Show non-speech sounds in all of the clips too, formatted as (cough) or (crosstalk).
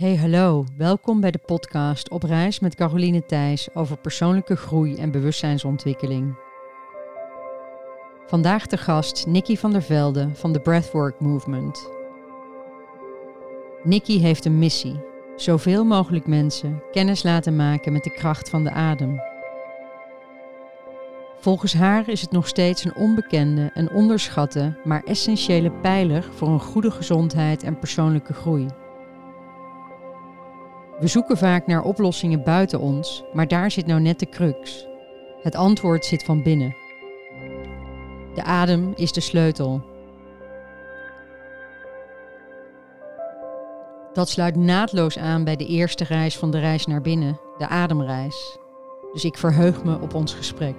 Hey hallo, welkom bij de podcast Op reis met Caroline Thijs over persoonlijke groei en bewustzijnsontwikkeling. Vandaag de gast Nikki van der Velde van de Breathwork Movement. Nikki heeft een missie: zoveel mogelijk mensen kennis laten maken met de kracht van de adem. Volgens haar is het nog steeds een onbekende en onderschatte, maar essentiële pijler voor een goede gezondheid en persoonlijke groei. We zoeken vaak naar oplossingen buiten ons, maar daar zit nou net de crux. Het antwoord zit van binnen. De adem is de sleutel. Dat sluit naadloos aan bij de eerste reis van de reis naar binnen, de ademreis. Dus ik verheug me op ons gesprek.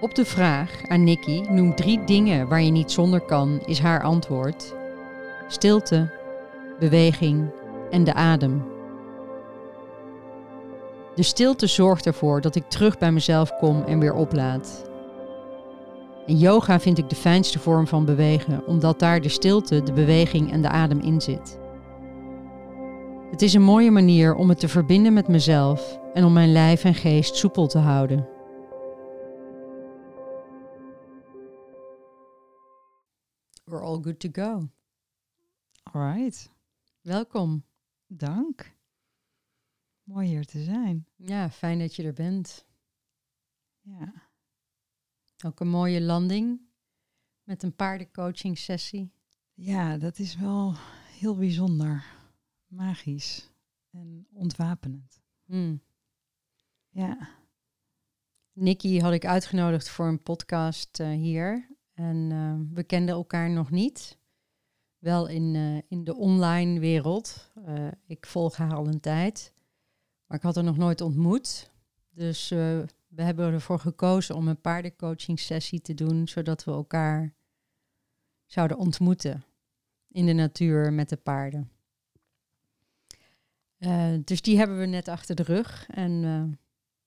Op de vraag aan Nikki noem drie dingen waar je niet zonder kan, is haar antwoord: stilte, beweging en de adem. De stilte zorgt ervoor dat ik terug bij mezelf kom en weer oplaad. En yoga vind ik de fijnste vorm van bewegen, omdat daar de stilte, de beweging en de adem in zit. Het is een mooie manier om het te verbinden met mezelf en om mijn lijf en geest soepel te houden. We're all good to go. All right. Welkom. Dank. Mooi hier te zijn. Ja, fijn dat je er bent. Ja. Ook een mooie landing met een paardencoaching sessie. Ja, dat is wel heel bijzonder. Magisch en ontwapenend. Hmm. Ja. Nikki had ik uitgenodigd voor een podcast eh, hier. En eh, we kenden elkaar nog niet. Wel in, eh, in de online wereld. Eh, ik volg haar al een tijd. Maar ik had haar nog nooit ontmoet. Dus eh, we hebben ervoor gekozen om een paardencoaching sessie te doen. Zodat we elkaar zouden ontmoeten. In de natuur met de paarden. Dus die hebben we net achter de rug. En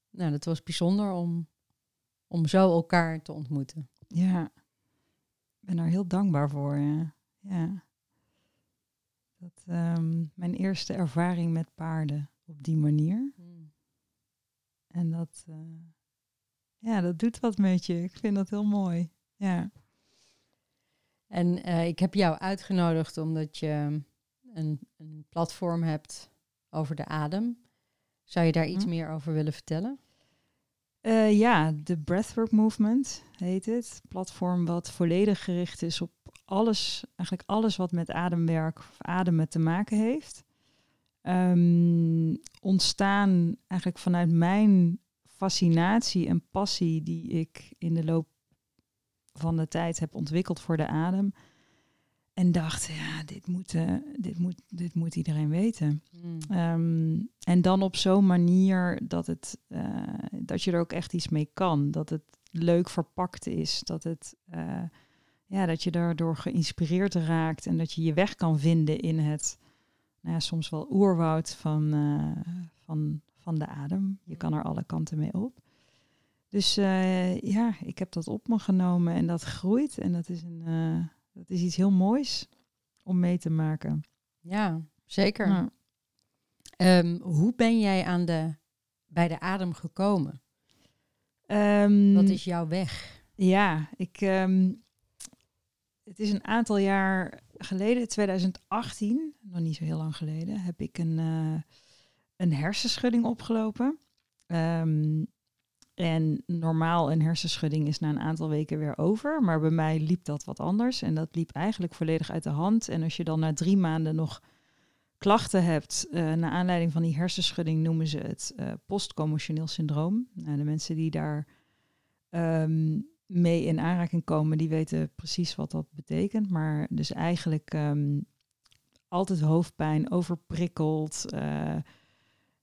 nou, dat was bijzonder om, om zo elkaar te ontmoeten. Ja. Ik ben er heel dankbaar voor. Ja. ja. Dat, um, mijn eerste ervaring met paarden op die manier. Mm. En dat, uh, ja, dat doet wat met je. Ik vind dat heel mooi. Ja. En uh, ik heb jou uitgenodigd omdat je een, een, platform hebt over de adem. Zou je daar iets hm. meer over willen vertellen? Uh, ja, de Breathwork Movement heet het. Platform wat volledig gericht is op alles, eigenlijk alles wat met ademwerk of ademen te maken heeft. Um, ontstaan eigenlijk vanuit mijn fascinatie en passie die ik in de loop van de tijd heb ontwikkeld voor de adem. En dacht, ja, dit moet, uh, dit moet, dit moet iedereen weten. Mm. Um, en dan op zo'n manier dat, het, uh, dat je er ook echt iets mee kan. Dat het leuk verpakt is. Dat, het, uh, ja, dat je daardoor geïnspireerd raakt. En dat je je weg kan vinden in het nou ja, soms wel oerwoud van, van, van de adem. Je kan er alle kanten mee op. Dus ja, ik heb dat op me genomen en dat groeit. En dat is een dat is iets heel moois om mee te maken. Ja, zeker. Um, hoe ben jij aan de, bij de adem gekomen? Um, Wat is jouw weg? Ja, ik, um, het is een aantal jaar geleden, 2018, nog niet zo heel lang geleden, heb ik een, uh, een hersenschudding opgelopen. Um, en normaal een hersenschudding is na een aantal weken weer over. Maar bij mij liep dat wat anders. En dat liep eigenlijk volledig uit de hand. En als je dan na drie maanden nog klachten hebt, uh, naar aanleiding van die hersenschudding noemen ze het uh, postcommotioneel syndroom. Nou, de mensen die daar um, mee in aanraking komen, die weten precies wat dat betekent. Maar dus eigenlijk um, altijd hoofdpijn, overprikkeld. Uh,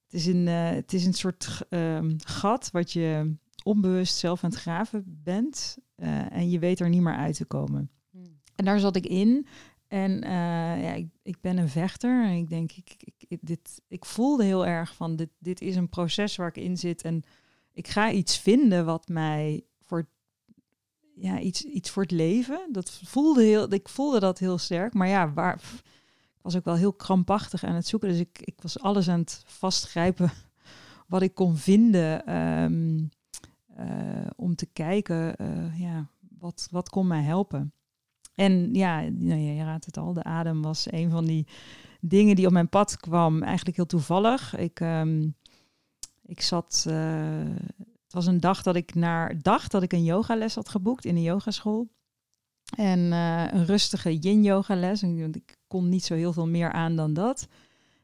het is een, uh, het is een soort um, gat wat je onbewust zelf aan het graven bent. Uh, en je weet er niet meer uit te komen. Hmm. En daar zat ik in. En ja, ik, ik, ben een vechter. En ik denk, ik, ik, ik, dit, ik voelde heel erg van, dit, dit is een proces waar ik in zit. En ik ga iets vinden wat mij voor, ja, iets, iets voor het leven. Dat voelde heel, ik voelde dat heel sterk. Maar ja, waar, was ook wel heel krampachtig aan het zoeken. Dus ik, ik was alles aan het vastgrijpen (laughs) wat ik kon vinden. Ehm, eh, om te kijken, uh, ja, wat, wat kon mij helpen. En ja, nou je raadt het al, de adem was een van die dingen die op mijn pad kwam. Eigenlijk heel toevallig. Ik, ehm, ik zat, uh, het was een dag dat ik naar dacht dat ik een yogales had geboekt in een yogaschool. En een rustige yin-yoga les. Ik kon niet zo heel veel meer aan dan dat.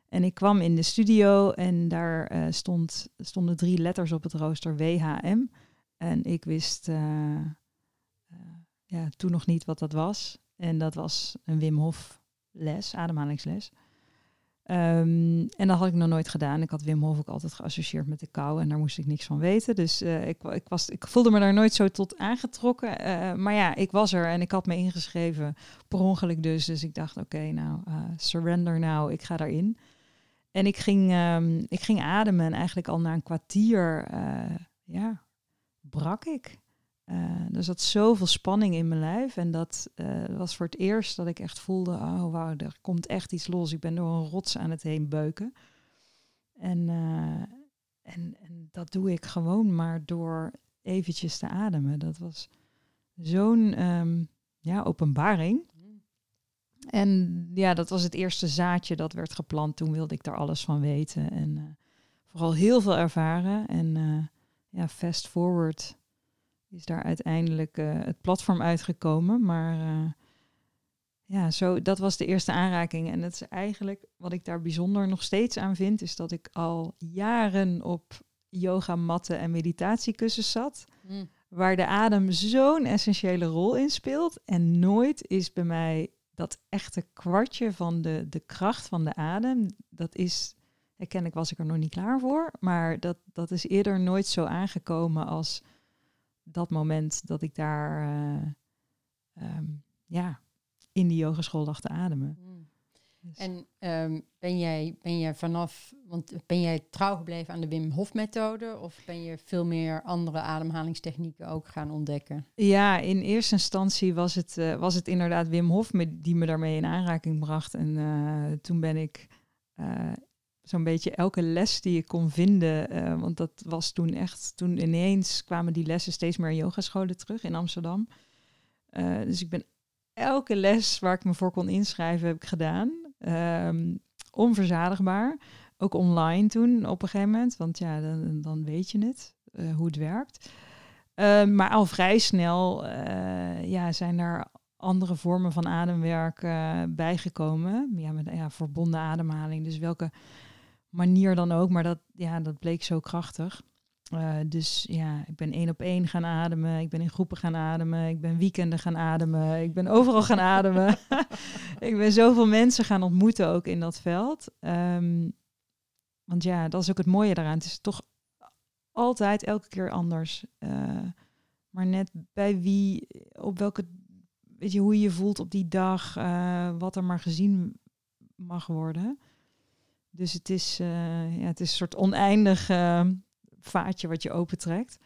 En ik kwam in de studio en daar uh, stond, stonden drie letters op het rooster WHM. En ik wist uh, ja, toen nog niet wat dat was. En dat was een Wim Hof les, ademhalingsles. Um, en dat had ik nog nooit gedaan. Ik had Wim Hof ook altijd geassocieerd met de kou en daar moest ik niks van weten. Dus ik, ik, was, ik voelde me daar nooit zo tot aangetrokken. maar ja, ik was er en ik had me ingeschreven, per ongeluk dus. Dus ik dacht, oké, nou, surrender nou, ik ga daarin. En ik ging, um, ik ging ademen en eigenlijk al na een kwartier ja, brak ik. Uh, er zat zoveel spanning in mijn lijf. En dat uh, was voor het eerst dat ik echt voelde, oh wauw, er komt echt iets los. Ik ben door een rots aan het heen beuken. En, en, en dat doe ik gewoon maar door eventjes te ademen. Dat was zo'n um, ja, openbaring. En ja, dat was het eerste zaadje dat werd geplant. Toen wilde ik daar alles van weten. En vooral heel veel ervaren. En ja, fast forward is daar uiteindelijk uh, het platform uitgekomen. Maar ja, zo, dat was de eerste aanraking. En dat is eigenlijk wat ik daar bijzonder nog steeds aan vind, is dat ik al jaren op yogamatten en meditatiekussens zat. Mm. Waar de adem zo'n essentiële rol in speelt. En nooit is bij mij dat echte kwartje van de, de kracht van de adem, dat is, ik was ik er nog niet klaar voor, maar dat, dat is eerder nooit zo aangekomen als dat moment dat ik daar uh, um, ja, in die yogeschool lag te ademen. Mm. Dus. En um, ben, jij, ben jij vanaf, want ben jij trouw gebleven aan de Wim Hof methode of ben je veel meer andere ademhalingstechnieken ook gaan ontdekken? Ja, in eerste instantie was het, uh, was het inderdaad Wim Hof die me daarmee in aanraking bracht. En uh, toen ben ik zo'n beetje elke les die ik kon vinden, want dat was toen echt, toen ineens kwamen die lessen steeds meer in yogascholen terug in Amsterdam. dus ik ben elke les waar ik me voor kon inschrijven, heb ik gedaan. Um, onverzadigbaar. Ook online toen op een gegeven moment, want ja, dan, dan weet je het, uh, hoe het werkt. Uh, maar al vrij snel ja, zijn er andere vormen van ademwerk eh, bijgekomen. Ja, met ja, verbonden ademhaling. Dus welke manier dan ook, maar dat, ja, dat bleek zo krachtig. Uh, dus ja, ik ben één op één gaan ademen. Ik ben in groepen gaan ademen. Ik ben weekenden gaan ademen. Ik ben overal gaan ademen. (laughs) ik ben zoveel mensen gaan ontmoeten ook in dat veld. Um, want ja, dat is ook het mooie daaraan. Het is toch altijd elke keer anders. Uh, maar net bij wie, op welke, weet je, hoe je je voelt op die dag, uh, wat er maar gezien mag worden. Dus het is, ja, het is een soort oneindig vaatje wat je opentrekt.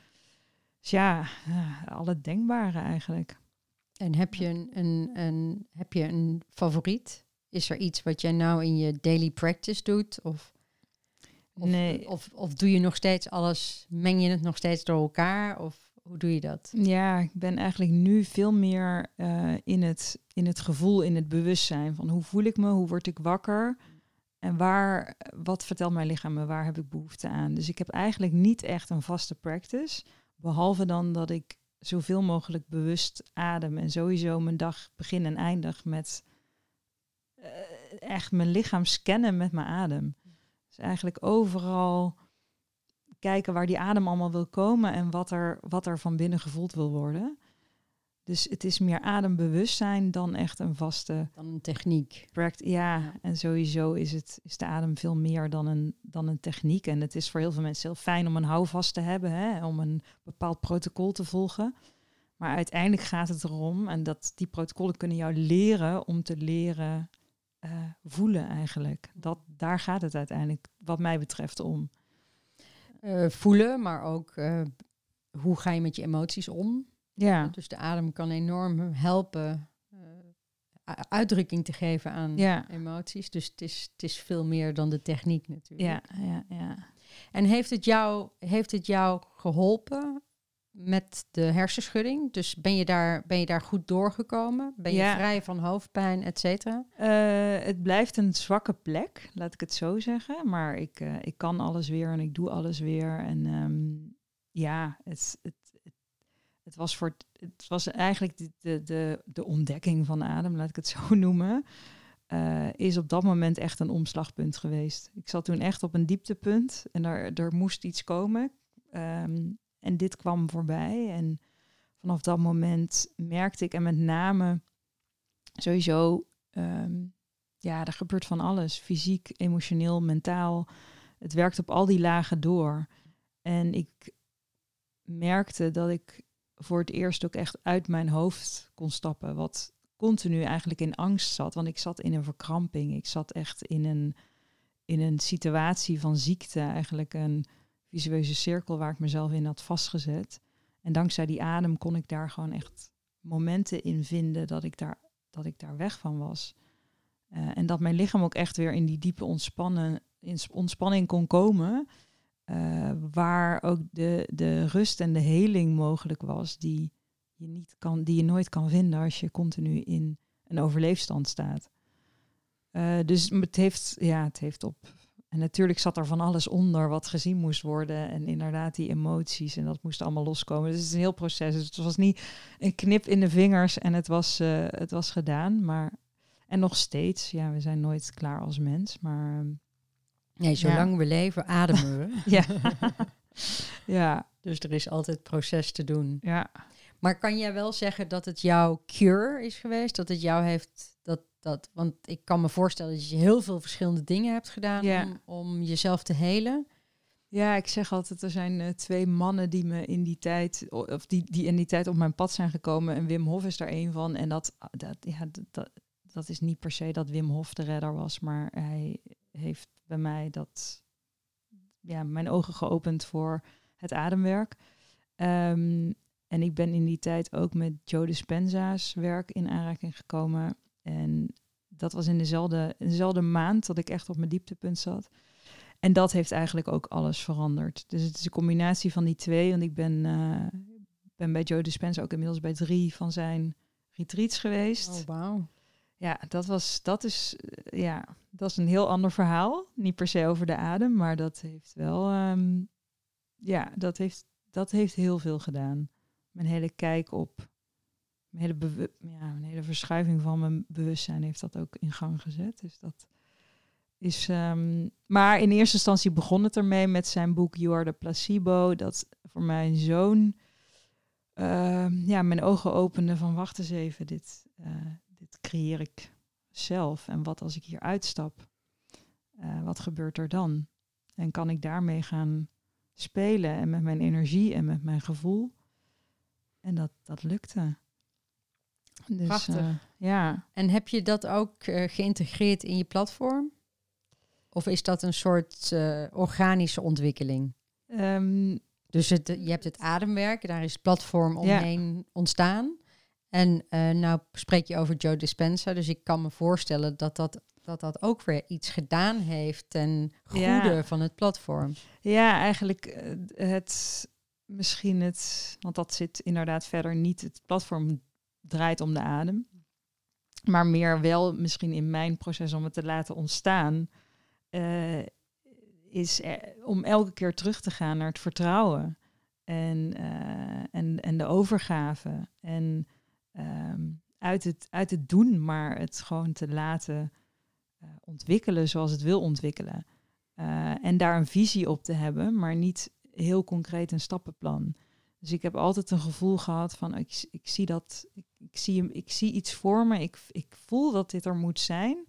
Dus ja, alle denkbare eigenlijk. En heb je een, een, een, heb je een favoriet? Is er iets wat jij nou in je daily practice doet? Of, of, nee. of, of doe je nog steeds alles, meng je het nog steeds door elkaar? Of hoe doe je dat? Ja, ik ben eigenlijk nu veel meer uh, in, het, in het gevoel, in het bewustzijn van hoe voel ik me, hoe word ik wakker? En waar, wat vertelt mijn lichaam me, waar heb ik behoefte aan? Dus ik heb eigenlijk niet echt een vaste practice. Behalve dan dat ik zoveel mogelijk bewust adem. En sowieso mijn dag begin en eindig met uh, echt mijn lichaam scannen met mijn adem. Dus eigenlijk overal kijken waar die adem allemaal wil komen en wat er, wat er van binnen gevoeld wil worden. Dus het is meer adembewustzijn dan echt een vaste... Dan een techniek. Ja, en sowieso is, het, is de adem veel meer dan een, dan een techniek. En het is voor heel veel mensen heel fijn om een houvast te hebben, hè, om een bepaald protocol te volgen. Maar uiteindelijk gaat het erom, en dat die protocollen kunnen jou leren om te leren uh, voelen eigenlijk. Dat, daar gaat het uiteindelijk, wat mij betreft, om. Uh, voelen, maar ook uh, hoe ga je met je emoties om? Ja. Dus de adem kan enorm helpen uh, uitdrukking te geven aan Ja. emoties. Dus het is, het is veel meer dan de techniek natuurlijk. Ja, ja, ja. En heeft het, jou, heeft het jou geholpen met de hersenschudding? Dus ben je daar, ben je daar goed doorgekomen? Ben je Ja. vrij van hoofdpijn, et cetera? Eh, het blijft een zwakke plek, laat ik het zo zeggen. Maar ik, eh, ik kan alles weer en ik doe alles weer. En ehm, ja, het, het, het, was voor het, was eigenlijk de, de, de, de ontdekking van adem, laat ik het (laughs) zo noemen. eh, is op dat moment echt een omslagpunt geweest. Ik zat toen echt op een dieptepunt en er, er moest iets komen. Ehm, en dit kwam voorbij. En vanaf dat moment merkte ik, en met name sowieso Ehm, ja, er gebeurt van alles. Fysiek, emotioneel, mentaal. Het werkt op al die lagen door. En ik merkte dat ik voor het eerst ook echt uit mijn hoofd kon stappen. Wat continu eigenlijk in angst zat. Want ik zat in een verkramping. Ik zat echt in een, in een situatie van ziekte. Eigenlijk een visueuze cirkel waar ik mezelf in had vastgezet. En dankzij die adem kon ik daar gewoon echt momenten in vinden dat ik daar dat ik daar weg van was. Eh, en dat mijn lichaam ook echt weer in die diepe ontspannen, in ontspanning kon komen. Eh, waar ook de, de rust en de heling mogelijk was, die je, niet kan, die je nooit kan vinden als je continu in een overleefstand staat. Eh, dus het heeft, ja, het heeft op. En natuurlijk zat er van alles onder wat gezien moest worden. En inderdaad die emoties. En dat moest allemaal loskomen. Dus het is een heel proces. Dus het was niet een knip in de vingers en het was, eh, het was gedaan. Maar, en nog steeds, ja, we zijn nooit klaar als mens. Maar ehm, Nee, zolang we leven, ademen we. (laughs) ja. (laughs) ja, Dus er is altijd proces te doen. ja. Maar kan jij wel zeggen dat het jouw cure is geweest? Dat het jou heeft. Dat, dat, want ik kan me voorstellen dat je heel veel verschillende dingen hebt gedaan Ja. om, om jezelf te helen. Ja, ik zeg altijd, er zijn eh, twee mannen die me in die tijd, of die, die in die tijd op mijn pad zijn gekomen. En Wim Hof is daar een van. En dat, dat, ja, dat, dat is niet per se dat Wim Hof de redder was, maar hij heeft bij mij dat, ja, mijn ogen geopend voor het ademwerk. Ehm, en ik ben in die tijd ook met Joe Dispenza's werk in aanraking gekomen. En dat was in dezelfde, dezelfde maand dat ik echt op mijn dieptepunt zat. En dat heeft eigenlijk ook alles veranderd. Dus het is een combinatie van die twee. Want ik ben, eh, ben bij Joe Dispenza ook inmiddels bij drie van zijn retreats geweest. Oh. Ja, dat was, dat is, eh, ja, dat is een heel ander verhaal. Niet per se over de adem, maar dat heeft wel, ehm, ja, dat heeft, dat heeft heel veel gedaan. Mijn hele kijk op, mijn hele, ja, mijn hele verschuiving van mijn bewustzijn heeft dat ook in gang gezet. Dus dat is, ehm, maar in eerste instantie begon het ermee met zijn boek You Are the Placebo. Dat voor mij zo'n, ehm, ja, mijn ogen opende van wacht eens even, dit, eh, creëer ik zelf. En wat als ik hier uitstap? Eh, wat gebeurt er dan? En kan ik daarmee gaan spelen en met mijn energie en met mijn gevoel? En dat, dat lukte. Dus, Prachtig. eh, ja. En heb je dat ook eh, geïntegreerd in je platform? Of is dat een soort organische ontwikkeling? Ehm, Dus het, je hebt het ademwerk, daar is het platform Ja. omheen ontstaan. En eh, nou spreek je over Joe Dispenza, dus ik kan me voorstellen dat dat, dat, dat ook weer iets gedaan heeft ten goede Ja. van het platform. Ja, eigenlijk eh, het misschien het, want dat zit inderdaad verder niet. Het platform draait om de adem, maar meer wel misschien in mijn proces om het te laten ontstaan, eh, is er- om elke keer terug te gaan naar het vertrouwen en, en, en de overgave en ehm, uit, het, uit het doen, maar het gewoon te laten eh, ontwikkelen zoals het wil ontwikkelen. Eh, en daar een visie op te hebben, maar niet heel concreet een stappenplan. Dus ik heb altijd een gevoel gehad van ik, ik zie dat, ik, zie, ik zie iets voor me, ik, ik voel dat dit er moet zijn.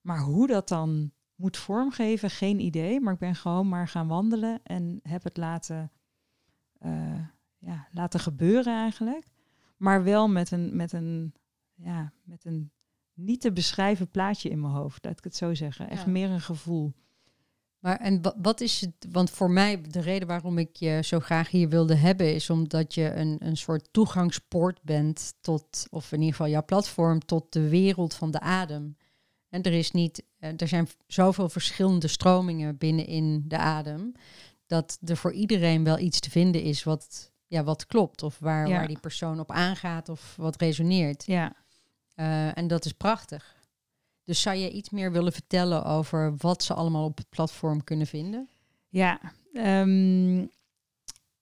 Maar hoe dat dan moet vormgeven, geen idee. Maar ik ben gewoon maar gaan wandelen en heb het laten, eh, ja, laten gebeuren eigenlijk. Maar wel met een, met een, ja, met een niet te beschrijven plaatje in mijn hoofd, laat ik het zo zeggen. Echt Ja. meer een gevoel. Maar en wa- wat is het? Want voor mij, de reden waarom ik je zo graag hier wilde hebben, is omdat je een, een soort toegangspoort bent tot, of in ieder geval jouw platform, tot de wereld van de adem. En er is niet, eh, er zijn zoveel verschillende stromingen binnenin de adem, dat er voor iedereen wel iets te vinden is wat, ja, wat klopt, of waar, Ja. waar die persoon op aangaat, of wat resoneert. Ja. Eh, en dat is prachtig. Dus zou je iets meer willen vertellen over wat ze allemaal op het platform kunnen vinden? Ja, ehm,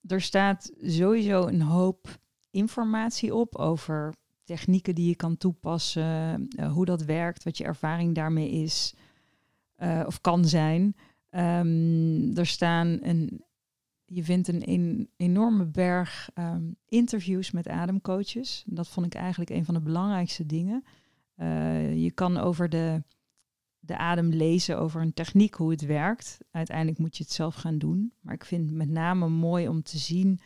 er staat sowieso een hoop informatie op over technieken die je kan toepassen, eh, hoe dat werkt, wat je ervaring daarmee is eh, of kan zijn. Ehm, er staan een, je vindt een, enorme berg ehm, interviews met ademcoaches. Dat vond ik eigenlijk een van de belangrijkste dingen. Eh, je kan over de de adem lezen over een techniek, hoe het werkt. Uiteindelijk moet je het zelf gaan doen. Maar ik vind het met name mooi om te zien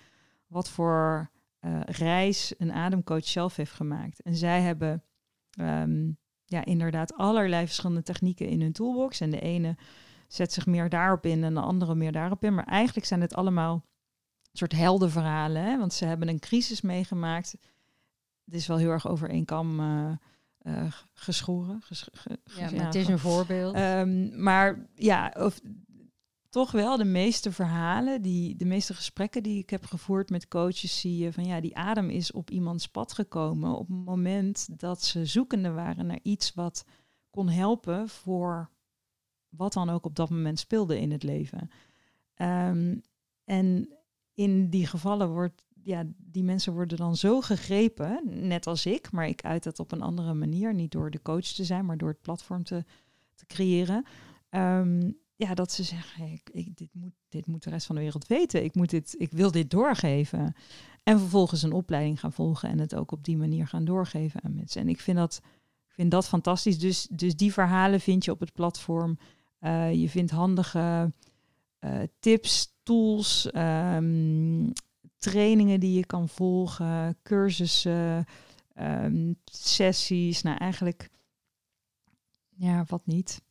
wat voor eh, reis een ademcoach zelf heeft gemaakt. En zij hebben ehm, ja, inderdaad allerlei verschillende technieken in hun toolbox. En de ene zet zich meer daarop in en de andere meer daarop in. Maar eigenlijk zijn het allemaal soort heldenverhalen. Hè? Want ze hebben een crisis meegemaakt. Het is wel heel erg over één kam eh, eh, geschoren. ges- ge- Ja, het is een voorbeeld. Ehm, maar ja, of, toch wel de meeste verhalen, die, de meeste gesprekken die ik heb gevoerd met coaches, zie je van ja, die adem is op iemands pad gekomen op het moment dat ze zoekende waren naar iets wat kon helpen voor wat dan ook op dat moment speelde in het leven. Ehm, en in die gevallen wordt, ja, die mensen worden dan zo gegrepen, net als ik, maar ik uit dat op een andere manier, niet door de coach te zijn, maar door het platform te, te creëren. Ehm, ja, dat ze zeggen, ik, ik- dit, moet, dit moet de rest van de wereld weten. Ik, moet dit, ik wil dit doorgeven. En vervolgens een opleiding gaan volgen en het ook op die manier gaan doorgeven aan mensen. En ik vind dat, ik vind dat fantastisch. Dus, dus die verhalen vind je op het platform. Eh, je vindt handige eh, tips, tools, ehm, trainingen die je kan volgen, cursussen, ehm, sessies. Nou, eigenlijk, ja, wat niet.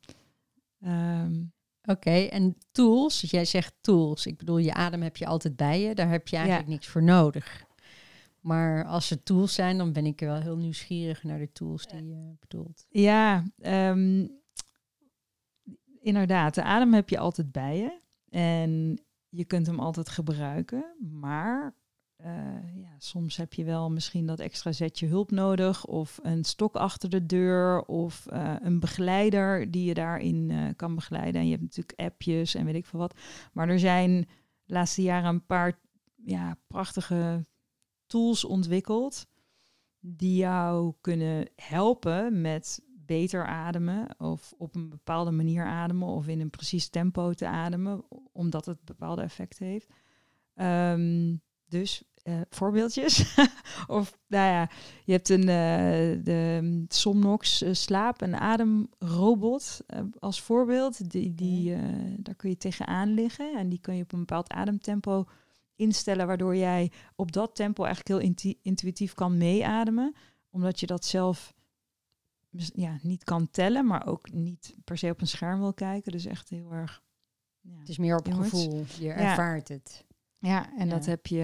Ehm, Oké, en tools, jij zegt tools. Ik bedoel, je adem heb je altijd bij je, daar heb je eigenlijk Ja. niks voor nodig. Maar als ze tools zijn, dan ben ik wel heel nieuwsgierig naar de tools die je bedoelt. Ja, inderdaad. De adem heb je altijd bij je. En je kunt hem altijd gebruiken. Maar eh, ja, soms heb je wel misschien dat extra zetje hulp nodig. Of een stok achter de deur. Of eh, een begeleider die je daarin eh, kan begeleiden. En je hebt natuurlijk appjes en weet ik veel wat. Maar er zijn laatste jaren een paar ja, prachtige tools ontwikkeld die jou kunnen helpen met beter ademen of op een bepaalde manier ademen of in een precies tempo te ademen, omdat het bepaalde effecten heeft. Ehm, dus eh, voorbeeldjes. (laughs) of nou ja, je hebt een eh, de Somnox eh, slaap- en ademrobot als voorbeeld. Die, die, daar kun je tegenaan liggen en die kun je op een bepaald ademtempo instellen, waardoor jij op dat tempo eigenlijk heel intu- intuïtief kan meeademen, omdat je dat zelf ja, niet kan tellen, maar ook niet per se op een scherm wil kijken. Dus echt heel erg. Ja, Het is meer op Jongens. gevoel, je ervaart het. ja en dat heb je.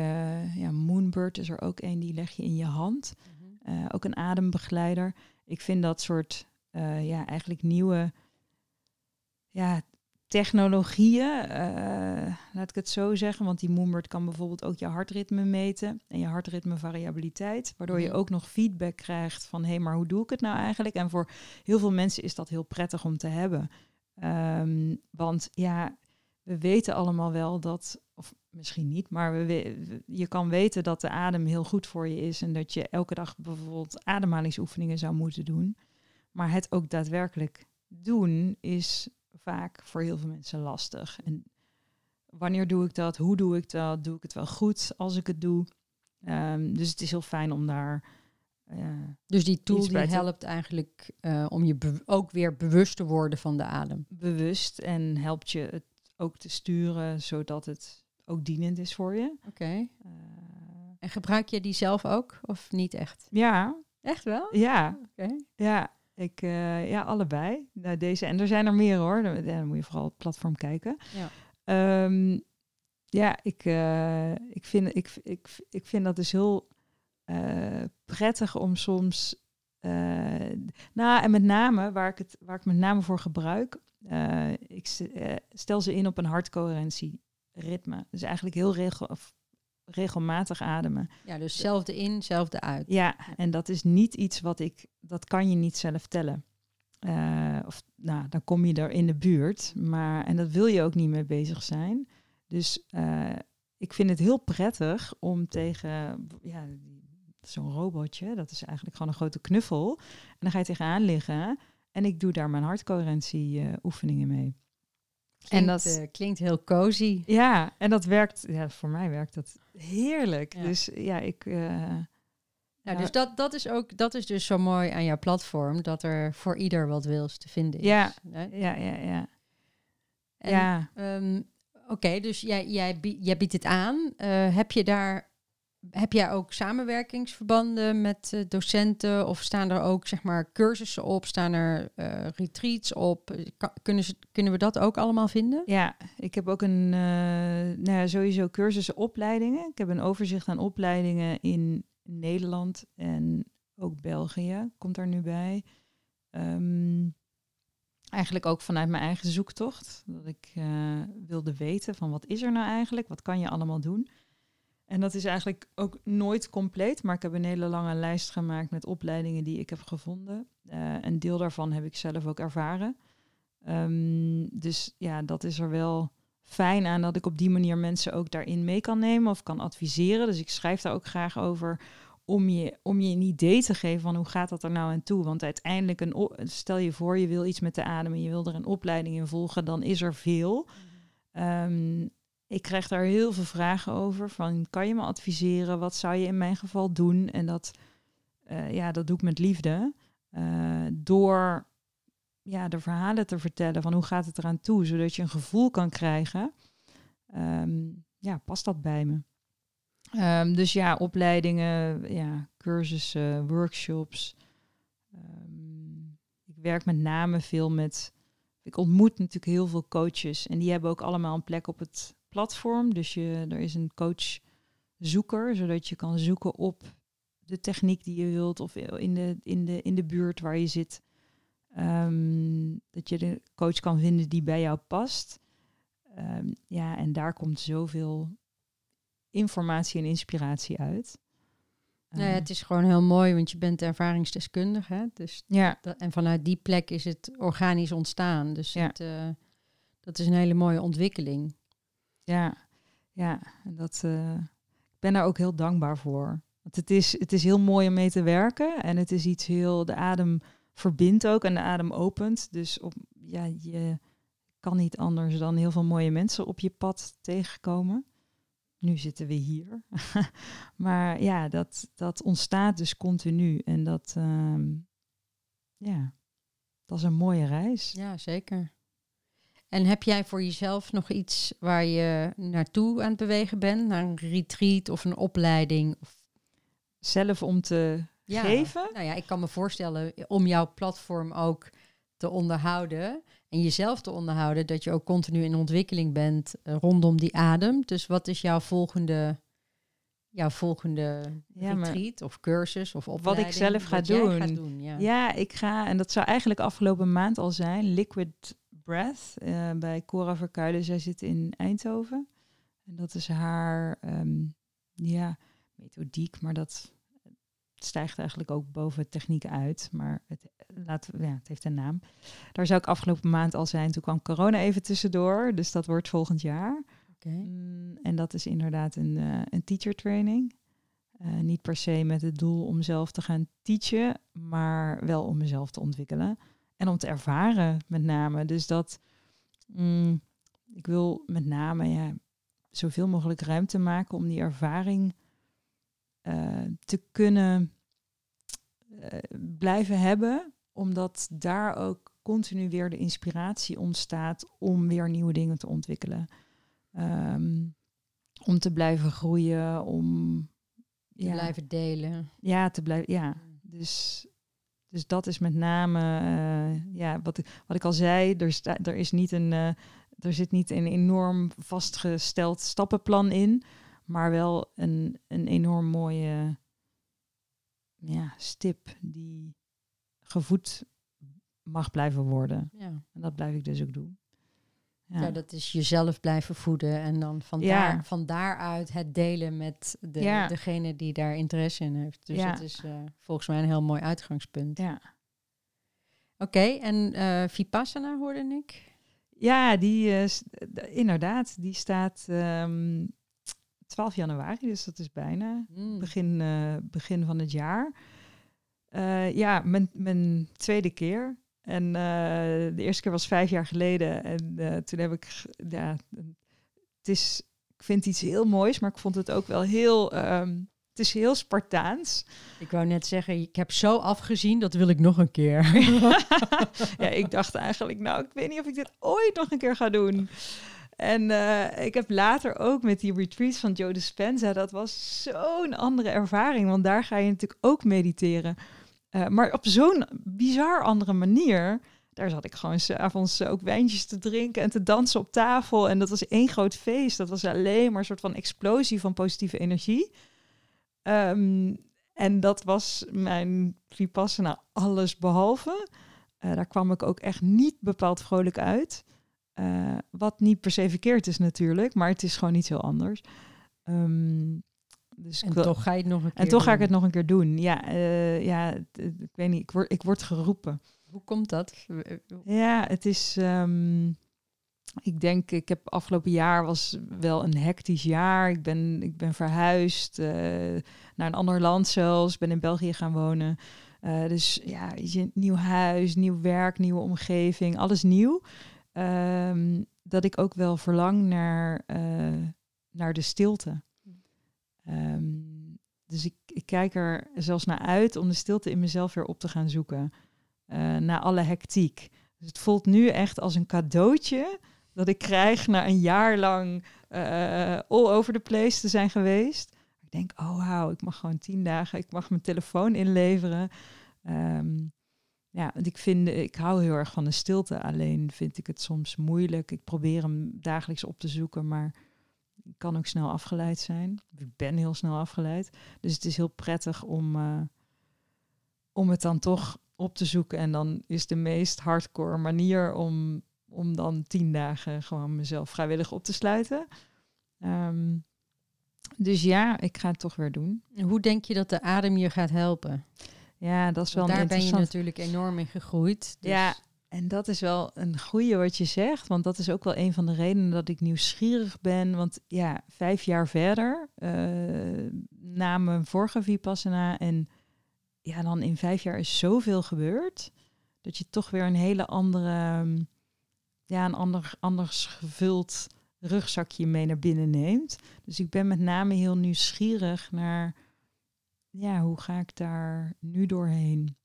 Ja, Moonbird is er ook een, die leg je in je hand. Eh, ook een adembegeleider. Ik vind dat soort, eh, ja, eigenlijk nieuwe ja, technologieën, eh, laat ik het zo zeggen. Want die Moonbird kan bijvoorbeeld ook je hartritme meten en je hartritme variabiliteit. Waardoor je Mhm. ook nog feedback krijgt van, hé, hey, maar hoe doe ik het nou eigenlijk? En voor heel veel mensen is dat heel prettig om te hebben. Ehm, want ja, we weten allemaal wel dat, of misschien niet, maar we, we- je kan weten dat de adem heel goed voor je is en dat je elke dag bijvoorbeeld ademhalingsoefeningen zou moeten doen. Maar het ook daadwerkelijk doen is vaak voor heel veel mensen lastig. En wanneer doe ik dat? Hoe doe ik dat? Doe ik het wel goed als ik het doe? Ehm, dus het is heel fijn om daar. eh, Dus die tool die helpt eigenlijk eh, om je ook weer bewust te worden van de adem. bewust en helpt je het ook te sturen zodat het ook dienend is voor je. Oké. Eh, En gebruik je die zelf ook of niet echt? ja, Echt wel? ja, Oké. ja. Ik, ja, allebei. Nou, deze, en er zijn er meer hoor. Dan, dan moet je vooral het platform kijken. Ja. Ehm, ja, ik, eh, ik, vind, ik, ik, ik vind dat dus heel eh, prettig om soms. eh, nou, en met name waar ik het waar ik met name voor gebruik. ik stel ze in op een hartcoherentie ritme. Dus eigenlijk heel regel, of regelmatig ademen. ja, dus zelfde in, zelfde uit. Ja, en dat is niet iets wat ik, dat kan je niet zelf tellen. Eh, of nou, dan kom je er in de buurt, maar en dat wil je ook niet mee bezig zijn. Dus eh, ik vind het heel prettig om tegen ja, zo'n robotje, dat is eigenlijk gewoon een grote knuffel, en dan ga je tegenaan liggen en ik doe daar mijn hartcoherentie eh, oefeningen mee. Klinkt, dat- eh, klinkt heel cozy. Ja, en dat werkt, ja, voor mij werkt dat heerlijk. Ja. Dus ja, ik. Nou, Ja. dus dat, dat, is ook, dat is dus zo mooi aan jouw platform, dat er voor ieder wat wils te vinden is. Ja. Ja, ja, ja. En, ja. ehm, Oké, dus jij, jij, jij biedt het aan. Eh, heb je daar, heb jij ook samenwerkingsverbanden met eh, docenten of staan er ook zeg maar cursussen op, staan er eh, retreats op? Ka- kunnen, ze, kunnen we dat ook allemaal vinden? Ja, ik heb ook een, nou ja, sowieso cursussen, opleidingen. Ik heb een overzicht aan opleidingen in Nederland en ook België komt daar nu bij. Ehm, eigenlijk ook vanuit mijn eigen zoektocht. Dat ik eh, wilde weten van wat is er nou eigenlijk? Wat kan je allemaal doen? En dat is eigenlijk ook nooit compleet, maar ik heb een hele lange lijst gemaakt met opleidingen die ik heb gevonden. Eh, een deel daarvan heb ik zelf ook ervaren. Ehm, dus ja, dat is er wel fijn aan dat ik op die manier mensen ook daarin mee kan nemen of kan adviseren. Dus ik schrijf daar ook graag over om je, om je een idee te geven van hoe gaat dat er nou aan toe. Want uiteindelijk, een stel je voor je wil iets met de adem en je wil er een opleiding in volgen, dan is er veel. Ehm, ik krijg daar heel veel vragen over. Van kan je me adviseren? Wat zou je in mijn geval doen? En dat, eh, ja, dat doe ik met liefde. Eh, door ja, de verhalen te vertellen van hoe gaat het eraan toe, zodat je een gevoel kan krijgen. Ehm, ja, past dat bij me? Ehm, dus ja, opleidingen, ja, cursussen, workshops. Ehm, ik werk met name veel met. Ik ontmoet natuurlijk heel veel coaches en die hebben ook allemaal een plek op het platform. Dus je, er is een coachzoeker, zodat je kan zoeken op de techniek die je wilt of in de, in de, in de buurt waar je zit. Ehm, dat je de coach kan vinden die bij jou past. Ehm, ja, en daar komt zoveel informatie en inspiratie uit. Nou ja, Ehm, het is gewoon heel mooi, want je bent ervaringsdeskundige. Hè? Dus ja, dat, en vanuit die plek is het organisch ontstaan. Dus Ja. het, eh, dat is een hele mooie ontwikkeling. ja, ja. En dat, eh, ik ben daar ook heel dankbaar voor. Want het is, het is heel mooi om mee te werken. En het is iets heel, de adem verbindt ook en de adem opent. Dus op, ja, je kan niet anders dan heel veel mooie mensen op je pad tegenkomen. Nu zitten we hier. (laughs) maar ja, dat, dat ontstaat dus continu. En dat, ehm, ja, dat is een mooie reis. Ja, zeker. En heb jij voor jezelf nog iets waar je naartoe aan het bewegen bent? Naar een retreat of een opleiding? Of, Zelf om te ja, geven. Nou ja, ik kan me voorstellen om jouw platform ook te onderhouden en jezelf te onderhouden, dat je ook continu in ontwikkeling bent eh, rondom die adem. Dus wat is jouw volgende, jouw volgende Ja, retreat of cursus of ik opleiding? zelf ga Wat jij doen. gaat doen ja. Ja, ik ga, en dat zou eigenlijk afgelopen maand al zijn, Liquid Breath eh, bij Cora Verkuilen. Zij zit in Eindhoven. En dat is haar, ehm, ja, methodiek, maar dat stijgt eigenlijk ook boven techniek uit. Maar het, laat, ja, het heeft een naam. Daar zou ik afgelopen maand al zijn. Toen kwam corona even tussendoor, dus dat wordt volgend jaar. Oké. Mm, en dat is inderdaad een, eh, een teacher training. Eh, niet per se met het doel om zelf te gaan teachen, maar wel om mezelf te ontwikkelen. En om te ervaren met name. Dus dat mm, ik wil met name ja, zoveel mogelijk ruimte maken om die ervaring eh, te kunnen blijven hebben. Omdat daar ook continu weer de inspiratie ontstaat om weer nieuwe dingen te ontwikkelen. Ehm, om te blijven groeien, om Te ja, blijven delen. ja, te blijven. Ja, dus, dus dat is met name, eh, ja, wat ik, wat ik al zei, er, sta, er, is niet een, uh, er zit niet een enorm vastgesteld stappenplan in, maar wel een, een enorm mooie ja, stip die gevoed mag blijven worden. Ja. En dat blijf ik dus ook doen. Ja. dat is jezelf blijven voeden en dan van, daar, van daaruit het delen met de, degene die daar interesse in heeft. Dus dat is uh, volgens mij een heel mooi uitgangspunt. Ja. Oké, en uh, Vipassana hoorde ik? Ja, die uh, inderdaad, die staat um, ehm, 12 januari, dus dat is bijna mm. begin, begin van het jaar. ja, mijn, mijn tweede keer. En uh, de eerste keer was vijf jaar geleden. En uh, toen heb ik, ja, het is, ik vind iets heel moois, maar ik vond het ook wel heel, um, het is heel Spartaans. Ik wou net zeggen, ik heb zo afgezien, dat wil ik nog een keer. (laughs) ja, ik dacht eigenlijk, nou, ik weet niet of ik dit ooit nog een keer ga doen. En uh, ik heb later ook met die retreats van Joe Dispenza, dat was zo'n andere ervaring, want daar ga je natuurlijk ook mediteren. Uh, maar op zo'n bizar andere manier. Daar zat ik gewoon s'avonds ook wijntjes te drinken en te dansen op tafel. En dat was één groot feest. Dat was alleen maar een soort van explosie van positieve energie. Um, en dat was mijn Vipassana alles behalve. Uh, daar kwam ik ook echt niet bepaald vrolijk uit. Uh, wat niet per se verkeerd is natuurlijk, maar het is gewoon niet heel anders. Um, dus en toch ga je het nog een keer En toch ga ik het nog een keer doen. Ja, uh, ja ik weet niet, ik word, ik word geroepen. Hoe komt dat? Ja, het is... Um, ik denk, ik heb afgelopen jaar was wel een hectisch jaar. Ik ben, ik ben verhuisd uh, naar een ander land zelfs. ben in België gaan wonen. Uh, dus ja, nieuw huis, nieuw werk, nieuwe omgeving, alles nieuw. Um, dat ik ook wel verlang naar, naar de stilte. Um, dus ik, ik, kijk er zelfs naar uit om de stilte in mezelf weer op te gaan zoeken. Uh, na alle hectiek. Dus het voelt nu echt als een cadeautje dat ik krijg na een jaar lang uh, all over the place te zijn geweest. Ik denk, oh wauw, ik mag gewoon tien dagen, ik mag mijn telefoon inleveren. Um, ja, want ik vind, ik hou heel erg van de stilte. Alleen vind ik het soms moeilijk. Ik probeer hem dagelijks op te zoeken, maar kan ook snel afgeleid zijn. Ik ben heel snel afgeleid. Dus het is heel prettig om, uh, om het dan toch op te zoeken. En dan is de meest hardcore manier om, om dan tien dagen gewoon mezelf vrijwillig op te sluiten. Um, dus ja, ik ga het toch weer doen. Hoe denk je dat de adem je gaat helpen? Ja, dat is wel Daar ben je natuurlijk enorm in gegroeid. Dus... Ja, en dat is wel een goede wat je zegt, want dat is ook wel een van de redenen dat ik nieuwsgierig ben. Want ja, vijf jaar verder, uh, na mijn vorige Vipassana, en ja, dan in vijf jaar is zoveel gebeurd, dat je toch weer een hele andere, ja, een ander, anders gevuld rugzakje mee naar binnen neemt. Dus ik ben met name heel nieuwsgierig naar, ja, hoe ga ik daar nu doorheen?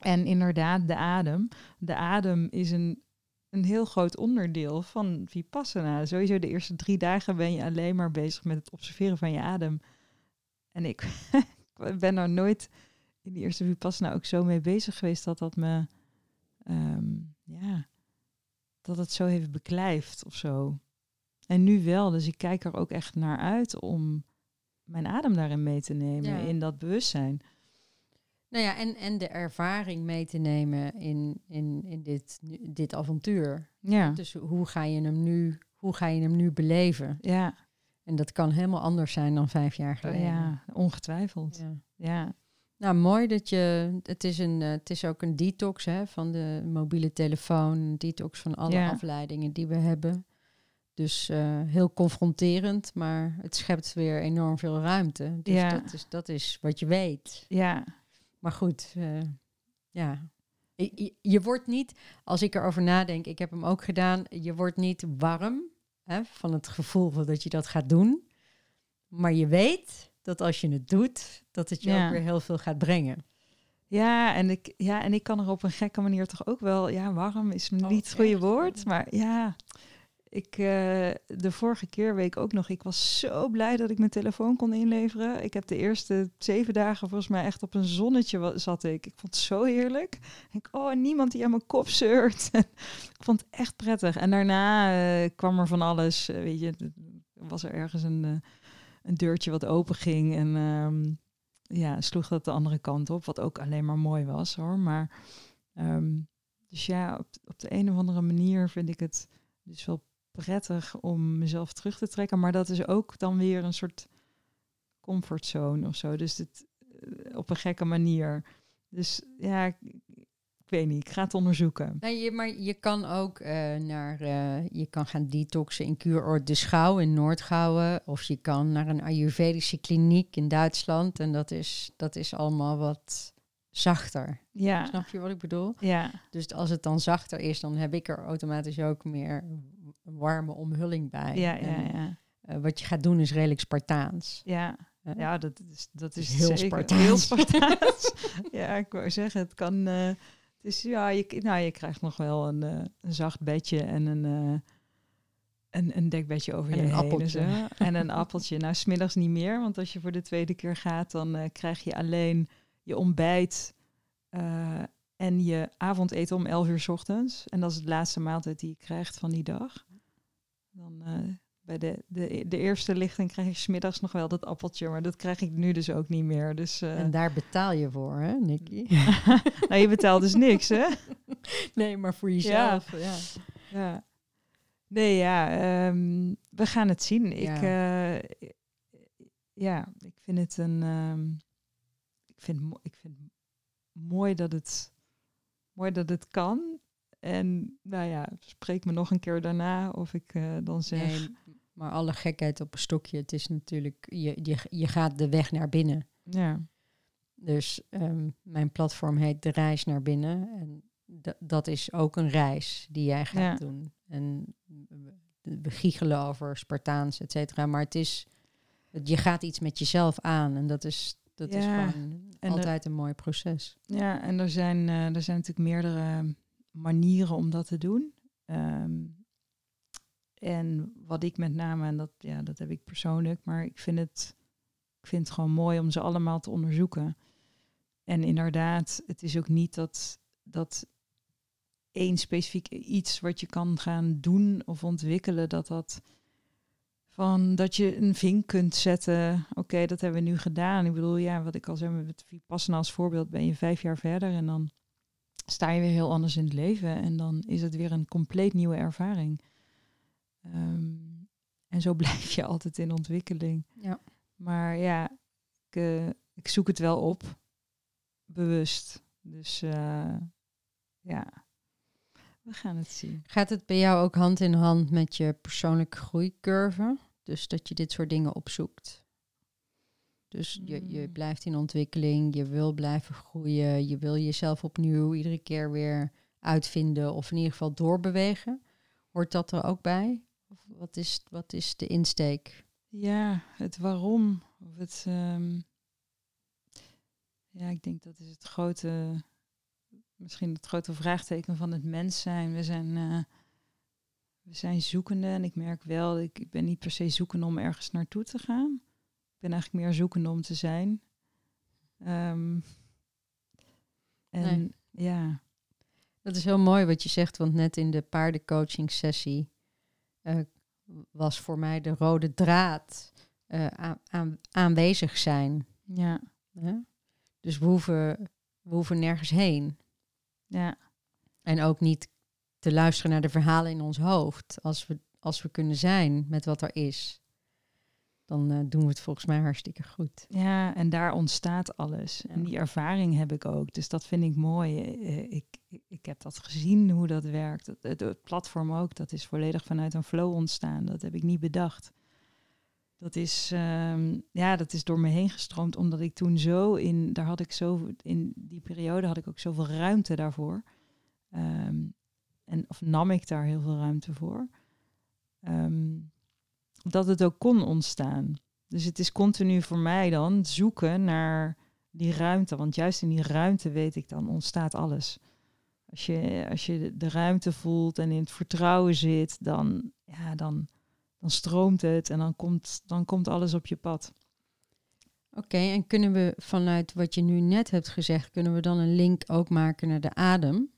En inderdaad, de adem. De adem is een, een heel groot onderdeel van Vipassana. Sowieso de eerste drie dagen ben je alleen maar bezig met het observeren van je adem. En ik (laughs) ben er nooit in die eerste Vipassana ook zo mee bezig geweest dat dat me, ehm, ja, dat het zo heeft beklijft of zo. En nu wel, dus ik kijk er ook echt naar uit om mijn adem daarin mee te nemen, in dat bewustzijn. Nou ja, en, en de ervaring mee te nemen in, in, in dit, dit avontuur. Ja. Dus hoe ga je hem nu, hoe ga je hem nu beleven? Ja. En dat kan helemaal anders zijn dan vijf jaar geleden. Ja, ongetwijfeld. Ja. ja. Nou, mooi dat je. Het is, een, uh, het is ook een detox hè, van de mobiele telefoon, detox van alle afleidingen die we hebben. Dus uh, heel confronterend, maar het schept weer enorm veel ruimte. Dus ja. dat, is, dat is wat je weet. Ja, maar goed, uh, ja. Je, je, wordt niet, als ik erover nadenk, ik heb hem ook gedaan, je wordt niet warm hè, van het gevoel dat je dat gaat doen. Maar je weet dat als je het doet, dat het je ook weer heel veel gaat brengen. Ja en, ik, ja, en ik kan er op een gekke manier toch ook wel, ja, warm is niet het goede woord, maar ja, ik, eh, de vorige keer weet ik ook nog, ik was zo blij dat ik mijn telefoon kon inleveren. Ik heb de eerste zeven dagen volgens mij echt op een zonnetje zat ik. Ik vond het zo heerlijk. Ik, oh, niemand die aan mijn kop zeurt. (laughs) ik vond het echt prettig. En daarna eh, kwam er van alles. eh, weet je, was er ergens een, een deurtje wat open ging. En ehm, ja, sloeg dat de andere kant op. Wat ook alleen maar mooi was hoor. Maar ehm, dus ja, op, op de een of andere manier vind ik het dus wel prettig om mezelf terug te trekken. Maar dat is ook dan weer een soort comfortzone of zo. Dus het, eh, op een gekke manier. Dus ja, ik, ik weet niet. Ik ga het onderzoeken. Nee, je, maar je kan ook eh, naar, eh, je kan gaan detoxen in Kuuroord de Schouw in Noordgouwen. Of je kan naar een Ayurvedische kliniek in Duitsland. En dat is, dat is allemaal wat zachter. Ja, Snap je wat ik bedoel? ja, Dus als het dan zachter is, dan heb ik er automatisch ook meer warme omhulling bij. ja, ja, En, ja. eh, wat je gaat doen is redelijk Spartaans. Ja, ja dat is, dat is heel zeker. Spartaans. Heel Spartaans. (laughs) ja, ik wou zeggen, het kan... eh, het is, ja, je, nou, je krijgt nog wel een, eh, een zacht bedje en een, een, een dekbedje over En je een heen. appeltje. En, een appeltje. Nou, smiddags niet meer, want als je voor de tweede keer gaat, dan krijg je alleen je ontbijt en je avondeten om 11 uur 's ochtends. En dat is de laatste maaltijd die je krijgt van die dag. Dan eh, bij de, de, de eerste lichting krijg je smiddags nog wel dat appeltje, maar dat krijg ik nu dus ook niet meer. Dus eh, En daar betaal je voor, hè, Nicky? (laughs) nou, je betaalt dus niks, hè? (laughs) nee, maar voor jezelf. Ja. Ja. Nee, ja, ehm, we gaan het zien. Ik, Ja. eh, ja, ik vind het een. ehm, ik, vind, ik vind mooi dat het mooi dat het kan. En nou ja, spreek me nog een keer daarna of ik eh, dan zeg. Nee, maar alle gekheid op een stokje. Het is natuurlijk, je, je, je gaat de weg naar binnen. Ja, Dus ehm, mijn platform heet De Reis naar Binnen. En da- dat is ook een reis die jij gaat Ja. doen. En we, giechelen over Spartaans, et cetera. Maar het is, je gaat iets met jezelf aan. En dat is, dat is gewoon en altijd een mooi proces. ja en er zijn, eh, er zijn natuurlijk meerdere manieren om dat te doen. Ehm, en wat ik met name, en dat, ja, dat heb ik persoonlijk, maar ik vind, het, ik vind het gewoon mooi om ze allemaal te onderzoeken. En inderdaad, het is ook niet dat, dat één specifiek iets wat je kan gaan doen of ontwikkelen, dat dat van dat je een vink kunt zetten. Oké, dat hebben we nu gedaan. Ik bedoel, ja, wat ik al zei met Vipassana als voorbeeld, ben je vijf jaar verder en dan sta je weer heel anders in het leven en dan is het weer een compleet nieuwe ervaring. Ehm, en zo (laughs) blijf je altijd in ontwikkeling. Ja. Maar ja, ik, eh, ik zoek het wel op, bewust. Dus eh, ja, we gaan het zien. Gaat het bij jou ook hand in hand met je persoonlijke groeicurve? Dus dat je dit soort dingen opzoekt. Dus je, je Mm. blijft in ontwikkeling, je wil blijven groeien, je wil jezelf opnieuw iedere keer weer uitvinden of in ieder geval doorbewegen. Hoort dat er ook bij? Of wat is, wat is de insteek? Ja, het waarom. Of het, ehm, ja, ik denk dat is het grote, misschien het grote vraagteken van het mens zijn. We zijn, eh, we zijn zoekende en ik merk wel, ik, ik ben niet per se zoekende om ergens naartoe te gaan. Ben eigenlijk meer zoekende om te zijn. Ehm, en Nee. ja, Dat is heel mooi wat je zegt, want net in de paardencoaching sessie eh, was voor mij de rode draad eh, aan, aan- aanwezig zijn. ja? Dus we hoeven, we hoeven nergens heen. ja, En ook niet te luisteren naar de verhalen in ons hoofd. Als we, als we kunnen zijn met wat er is, dan eh, doen we het volgens mij hartstikke goed. Ja, en daar ontstaat alles. Ja. En die ervaring heb ik ook. Dus dat vind ik mooi. Eh, Ik, ik, heb dat gezien, hoe dat werkt. Het, platform ook, dat is volledig vanuit een flow ontstaan. Dat heb ik niet bedacht. Dat is, ehm, ja, dat is door me heen gestroomd, omdat ik toen zo in, daar had ik zo, in die periode had ik ook zoveel ruimte daarvoor. Ehm, en, of nam ik daar heel veel ruimte voor. Ehm, dat het ook kon ontstaan. Dus het is continu voor mij dan zoeken naar die ruimte. Want juist in die ruimte weet ik dan ontstaat alles. Als je, als je de ruimte voelt en in het vertrouwen zit, dan ja, dan, dan stroomt het en dan komt, dan komt alles op je pad. Oké, en kunnen we vanuit wat je nu net hebt gezegd, kunnen we dan een link ook maken naar de adem?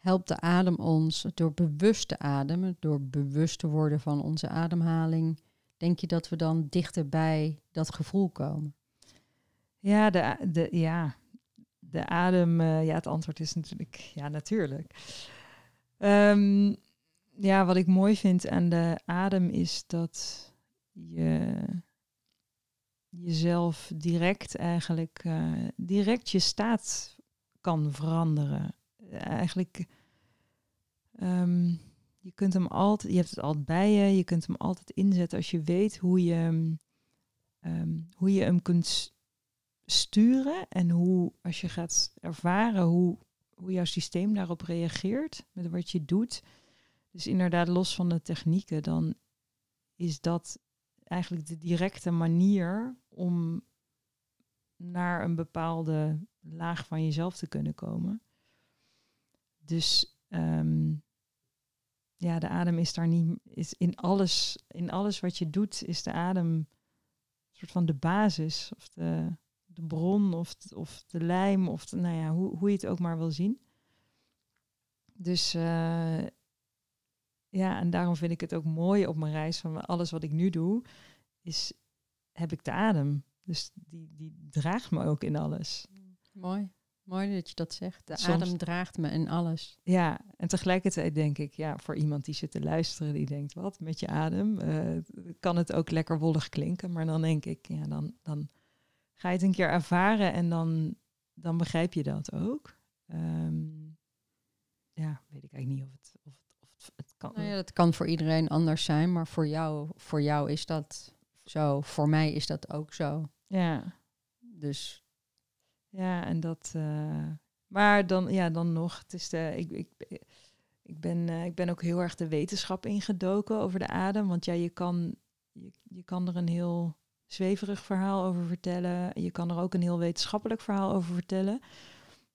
Helpt de adem ons door bewust te ademen, door bewust te worden van onze ademhaling? Denk je dat we dan dichter bij dat gevoel komen? Ja, de, de, ja, de adem, uh, ja, het antwoord is natuurlijk ja, natuurlijk. Um, ja, wat ik mooi vind aan de adem is dat je jezelf direct eigenlijk, uh, direct je staat kan veranderen. Eigenlijk, um, je kunt hem altijd, je hebt het altijd bij je, je kunt hem altijd inzetten als je weet hoe je, um, hoe je hem kunt sturen en hoe, als je gaat ervaren hoe, hoe jouw systeem daarop reageert, met wat je doet. Dus inderdaad, los van de technieken, dan is dat eigenlijk de directe manier om naar een bepaalde laag van jezelf te kunnen komen. Dus um, ja, de adem is daar niet, is in alles, in alles wat je doet, is de adem een soort van de basis of de, de bron of, of de lijm of de, nou ja, hoe, hoe je het ook maar wil zien. Dus uh, ja, en daarom vind ik het ook mooi op mijn reis van alles wat ik nu doe, is heb ik de adem. Dus die, die draagt me ook in alles. Mooi. Mooi dat je dat zegt. De adem draagt me in alles. Ja, en tegelijkertijd denk ik, ja, voor iemand die zit te luisteren, die denkt, wat met je adem? Uh, kan het ook lekker wollig klinken? Maar dan denk ik, ja, dan, dan ga je het een keer ervaren en dan, dan begrijp je dat ook. Um, ja, weet ik eigenlijk niet of het, of het, of het, kan. Nou ja, dat kan voor iedereen anders zijn, maar voor jou, voor jou is dat zo. Voor mij is dat ook zo. Ja. Dus ja, en dat. Uh, maar dan, ja, dan nog. Het is de, ik, ik, ik, ben, uh, ik ben ook heel erg de wetenschap ingedoken over de adem. Want ja, je kan, je, je kan er een heel zweverig verhaal over vertellen. Je kan er ook een heel wetenschappelijk verhaal over vertellen.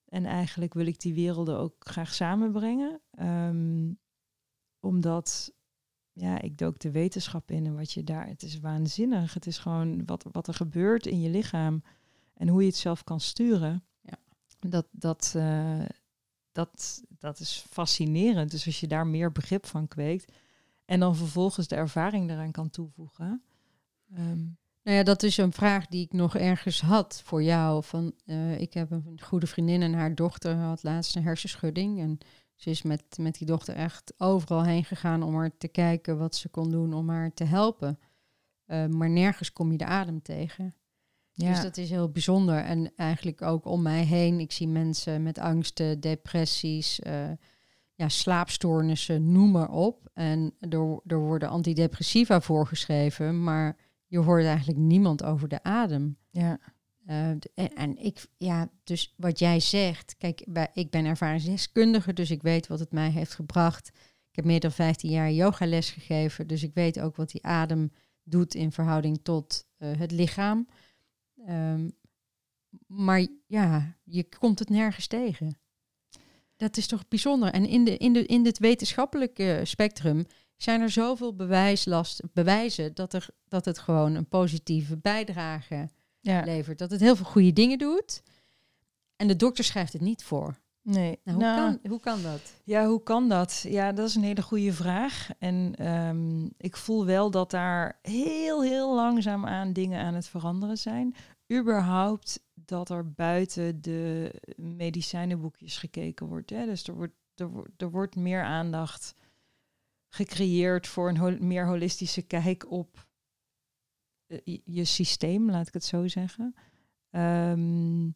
En eigenlijk wil ik die werelden ook graag samenbrengen. Um, omdat, ja, ik dook de wetenschap in en wat je daar, het is waanzinnig. Het is gewoon wat, wat er gebeurt in je lichaam. En hoe je het zelf kan sturen, ja. dat, dat, uh, dat, dat is fascinerend. Dus als je daar meer begrip van kweekt en dan vervolgens de ervaring daaraan kan toevoegen. Um, nou ja, dat is een vraag die ik nog ergens had voor jou. Van, uh, ik heb een goede vriendin en haar dochter had laatst een hersenschudding. En ze is met, met die dochter echt overal heen gegaan om haar te kijken wat ze kon doen om haar te helpen. Uh, maar nergens kom je de adem tegen. Ja. Dus dat is heel bijzonder. En eigenlijk ook om mij heen. Ik zie mensen met angsten, depressies, uh, ja, slaapstoornissen, noem maar op. En er, er worden antidepressiva voorgeschreven, maar je hoort eigenlijk niemand over de adem. Ja. Uh, en, en, ik, ja, dus wat jij zegt, kijk, bij, ik ben ervaringsdeskundige, dus ik weet wat het mij heeft gebracht. Ik heb meer dan 15 jaar yogales gegeven, dus ik weet ook wat die adem doet in verhouding tot uh, het lichaam. Um, maar ja, je komt het nergens tegen. Dat is toch bijzonder. En in, de, in, de, in dit wetenschappelijke spectrum zijn er zoveel bewijslast, bewijzen dat, er, dat het gewoon een positieve bijdrage ja. levert. Dat het heel veel goede dingen doet. En de dokter schrijft het niet voor. Nee. Nou, hoe, nou, kan, hoe kan dat? Ja, hoe kan dat? Ja, dat is een hele goede vraag. En um, ik voel wel dat daar heel, heel langzaam aan dingen aan het veranderen zijn überhaupt dat er buiten de medicijnenboekjes gekeken wordt. Hè? Dus er wordt, er, er wordt meer aandacht gecreëerd voor een meer holistische kijk op uh, je systeem, laat ik het zo zeggen. Um,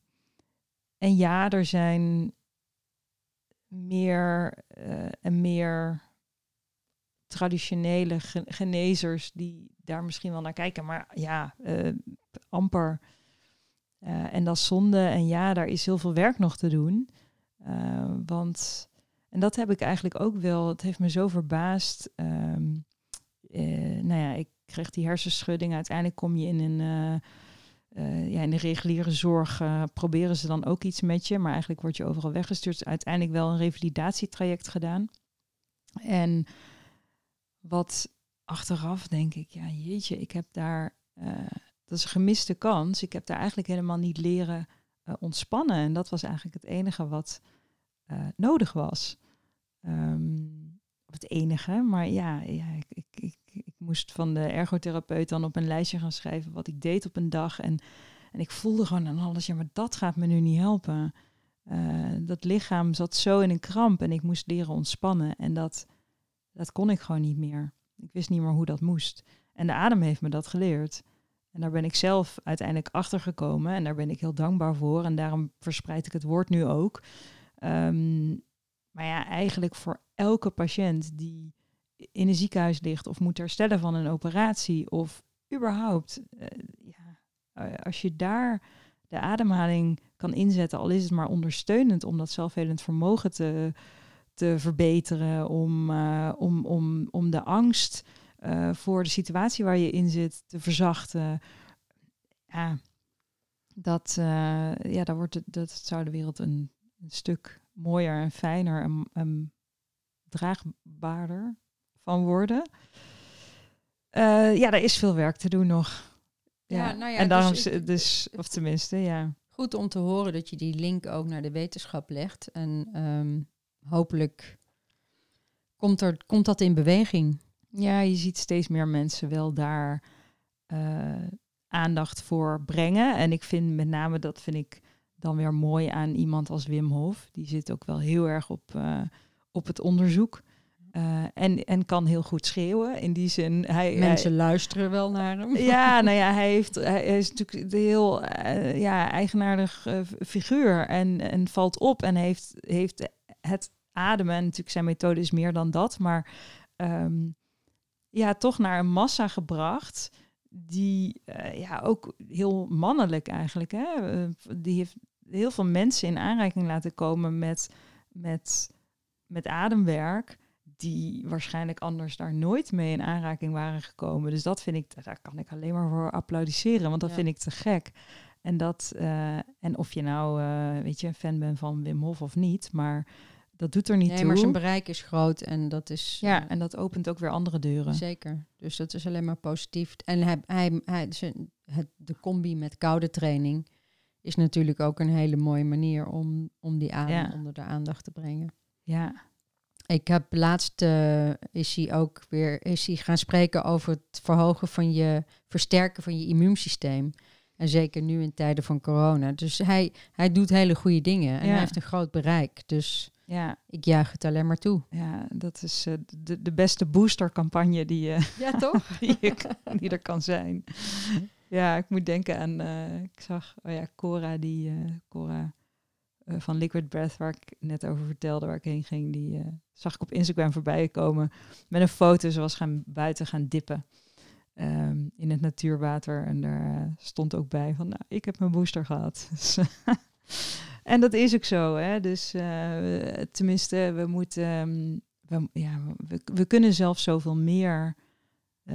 en ja, er zijn meer uh, en meer traditionele genezers die daar misschien wel naar kijken. Maar ja, uh, amper uh, en dat is zonde. En ja, daar is heel veel werk nog te doen. Uh, want, en dat heb ik eigenlijk ook wel, het heeft me zo verbaasd. Um, uh, nou ja, ik kreeg die hersenschudding. Uiteindelijk kom je in een, ja, in de reguliere zorg, proberen ze dan ook iets met je. Maar eigenlijk word je overal weggestuurd. Uiteindelijk wel een revalidatietraject gedaan. En wat achteraf denk ik, ja jeetje, ik heb daar, eh, dat is een gemiste kans. Ik heb daar eigenlijk helemaal niet leren uh, ontspannen. En dat was eigenlijk het enige wat uh, nodig was. Um, het enige, maar ja, ja ik, ik, ik, moest van de ergotherapeut dan op een lijstje gaan schrijven wat ik deed op een dag. En, en ik voelde gewoon aan alles, ja, maar dat gaat me nu niet helpen. Uh, dat lichaam zat zo in een kramp en ik moest leren ontspannen. En dat, dat kon ik gewoon niet meer. Ik wist niet meer hoe dat moest. En de adem heeft me dat geleerd. En daar ben ik zelf uiteindelijk achter gekomen en daar ben ik heel dankbaar voor. En daarom verspreid ik het woord nu ook. Um, maar ja, eigenlijk voor elke patiënt die in een ziekenhuis ligt of moet herstellen van een operatie of überhaupt, uh, ja, uh, als je daar de ademhaling kan inzetten, al is het maar ondersteunend om dat zelfhelend vermogen te, te verbeteren, om, uh, om, om, om de angst voor de situatie waar je in zit te verzachten. Ja, dat, ja, daar wordt het, dat zou de wereld een, een stuk mooier en fijner en, en draagbaarder van worden. Uh, ja, er is veel werk te doen nog. Ja, ja nou ja, en daarom, dus, dus, of tenminste, ja. Goed om te horen dat je die link ook naar de wetenschap legt. En um, hopelijk komt, er, komt dat in beweging. Ja, je ziet steeds meer mensen wel daar uh, aandacht voor brengen. En ik vind met name, dat vind ik dan weer mooi aan iemand als Wim Hof. Die zit ook wel heel erg op, uh, op het onderzoek. Uh, en, en kan heel goed schreeuwen. In die zin, hij, mensen luisteren wel naar hem. Ja, (laughs) nou ja, hij, heeft, hij is natuurlijk een heel uh, ja, eigenaardig figuur en, en valt op en heeft, heeft het ademen. En natuurlijk zijn methode is meer dan dat, maar um, ja, toch naar een massa gebracht die ja, ook heel mannelijk eigenlijk. Hè? die heeft heel veel mensen in aanraking laten komen met, met, met ademwerk. Die waarschijnlijk anders daar nooit mee in aanraking waren gekomen. Dus dat vind ik, daar kan ik alleen maar voor applaudisseren. Want dat vind ik te gek. En, dat, uh, en of je nou, weet je, een fan bent van Wim Hof of niet, maar dat doet er niet nee, toe. maar zijn bereik is groot en dat is... Ja, uh, en dat opent ook weer andere deuren. Zeker. Dus dat is alleen maar positief. En hij, hij, hij, zijn, het, de combi met koude training is natuurlijk ook een hele mooie manier om, om die adem ja. onder de aandacht te brengen. Ja. Ik heb laatst uh, is hij ook weer is hij gaan spreken over het verhogen van je versterken van je immuunsysteem. En zeker nu in tijden van corona. Dus hij, hij doet hele goede dingen en ja. hij heeft een groot bereik. Dus ja. ik juich het alleen maar toe. Ja, dat is uh, de, de beste boostercampagne die, uh, (laughs) ja, toch? (laughs) die, er kan zijn. Ja, ik moet denken aan, uh, ik zag, oh ja, Cora, die, uh, Cora van Liquid Breath, waar ik net over vertelde, waar ik heen ging, die zag ik op Instagram voorbij komen met een foto. Ze was gaan buiten gaan dippen um, in het natuurwater. En daar stond ook bij van, nou, ik heb mijn booster gehad. (laughs) Dus, en dat is ook zo, hè. Dus tenminste, we moeten, um, we, ja, we, we kunnen zelf zoveel meer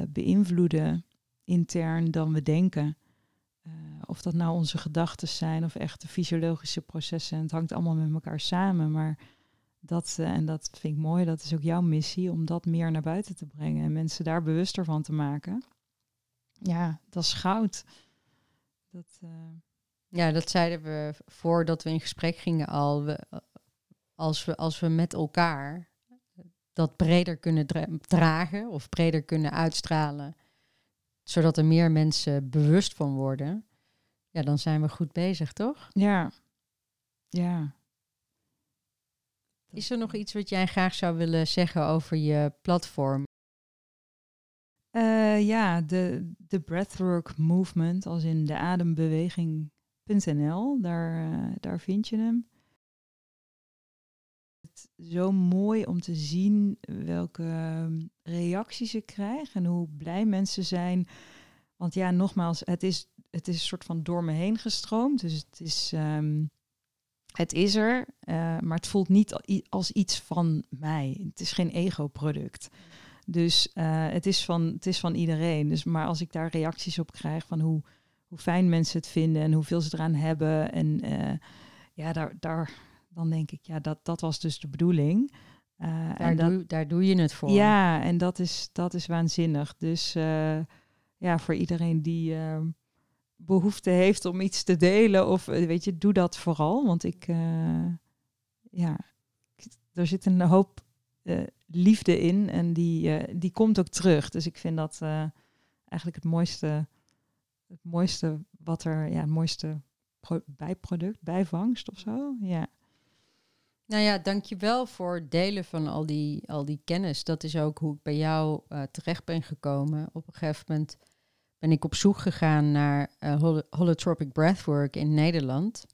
beïnvloeden intern dan we denken. Of dat nou onze gedachten zijn of echte fysiologische processen. Het hangt allemaal met elkaar samen. Maar dat, en dat vind ik mooi, dat is ook jouw missie om dat meer naar buiten te brengen en mensen daar bewuster van te maken. Ja, dat is goud. Dat, uh... Ja, dat zeiden we voordat we in gesprek gingen al. We, als, we, als we met elkaar dat breder kunnen dra dragen of breder kunnen uitstralen zodat er meer mensen bewust van worden, ja, dan zijn we goed bezig, toch? Ja. Ja. Is er nog iets wat jij graag zou willen zeggen over je platform? Uh, ja, de, de Breathwork Movement, als in de adembeweging.nl, daar, uh, daar vind je hem. Het zo mooi om te zien welke ehm, reacties ik krijg en hoe blij mensen zijn. Want ja, nogmaals, het is, het is een soort van door me heen gestroomd. Dus het is, um, het is er, uh, maar het voelt niet als iets van mij. Het is geen ego-product. Dus uh, het, is van, het is van iedereen. Dus, maar als ik daar reacties op krijg van hoe, hoe fijn mensen het vinden en hoeveel ze eraan hebben. En uh, ja, daar, daar, dan denk ik, ja, dat, dat was dus de bedoeling. Uh, daar, doe, daar doe je het voor. Ja, en dat is, dat is waanzinnig. Dus ja, voor iedereen die uh, behoefte heeft om iets te delen, of weet je, doe dat vooral. Want ik, ja, er zit een hoop liefde in en die, die komt ook terug. Dus ik vind dat eigenlijk het mooiste, het mooiste wat er, ja, het mooiste bijproduct, bijvangst of zo. Ja. Nou ja, dankjewel voor het delen van al die, al die kennis. Dat is ook hoe ik bij jou uh, terecht ben gekomen. Op een gegeven moment ben ik op zoek gegaan naar holotropic breathwork in Nederland.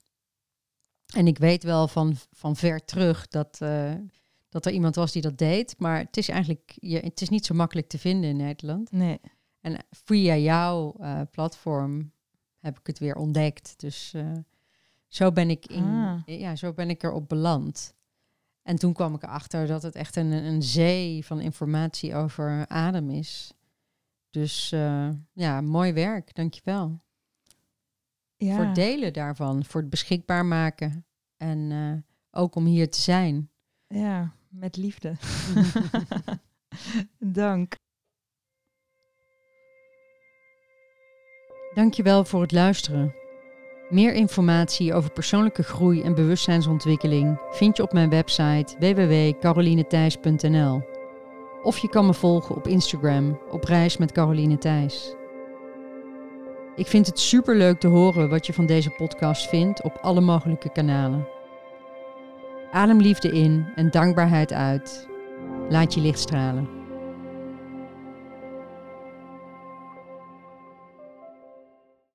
En ik weet wel van, van ver terug dat, dat er iemand was die dat deed. Maar het is eigenlijk je, het is niet zo makkelijk te vinden in Nederland. Nee. En via jouw platform heb ik het weer ontdekt. Dus zo ben ik, in, ah. ja, zo ben ik erop beland. En toen kwam ik erachter dat het echt een, een zee van informatie over adem is. Dus uh, ja, mooi werk, dankjewel. Ja. Voor het delen daarvan, voor het beschikbaar maken. En ook om hier te zijn. Ja, met liefde. (laughs) Dank. Dankjewel voor het luisteren. Meer informatie over persoonlijke groei en bewustzijnsontwikkeling vind je op mijn website www.carolinethijs.nl. Of je kan me volgen op Instagram op reis met Caroline Thijs. Ik vind het super leuk te horen wat je van deze podcast vindt op alle mogelijke kanalen. Adem liefde in en dankbaarheid uit. Laat je licht stralen.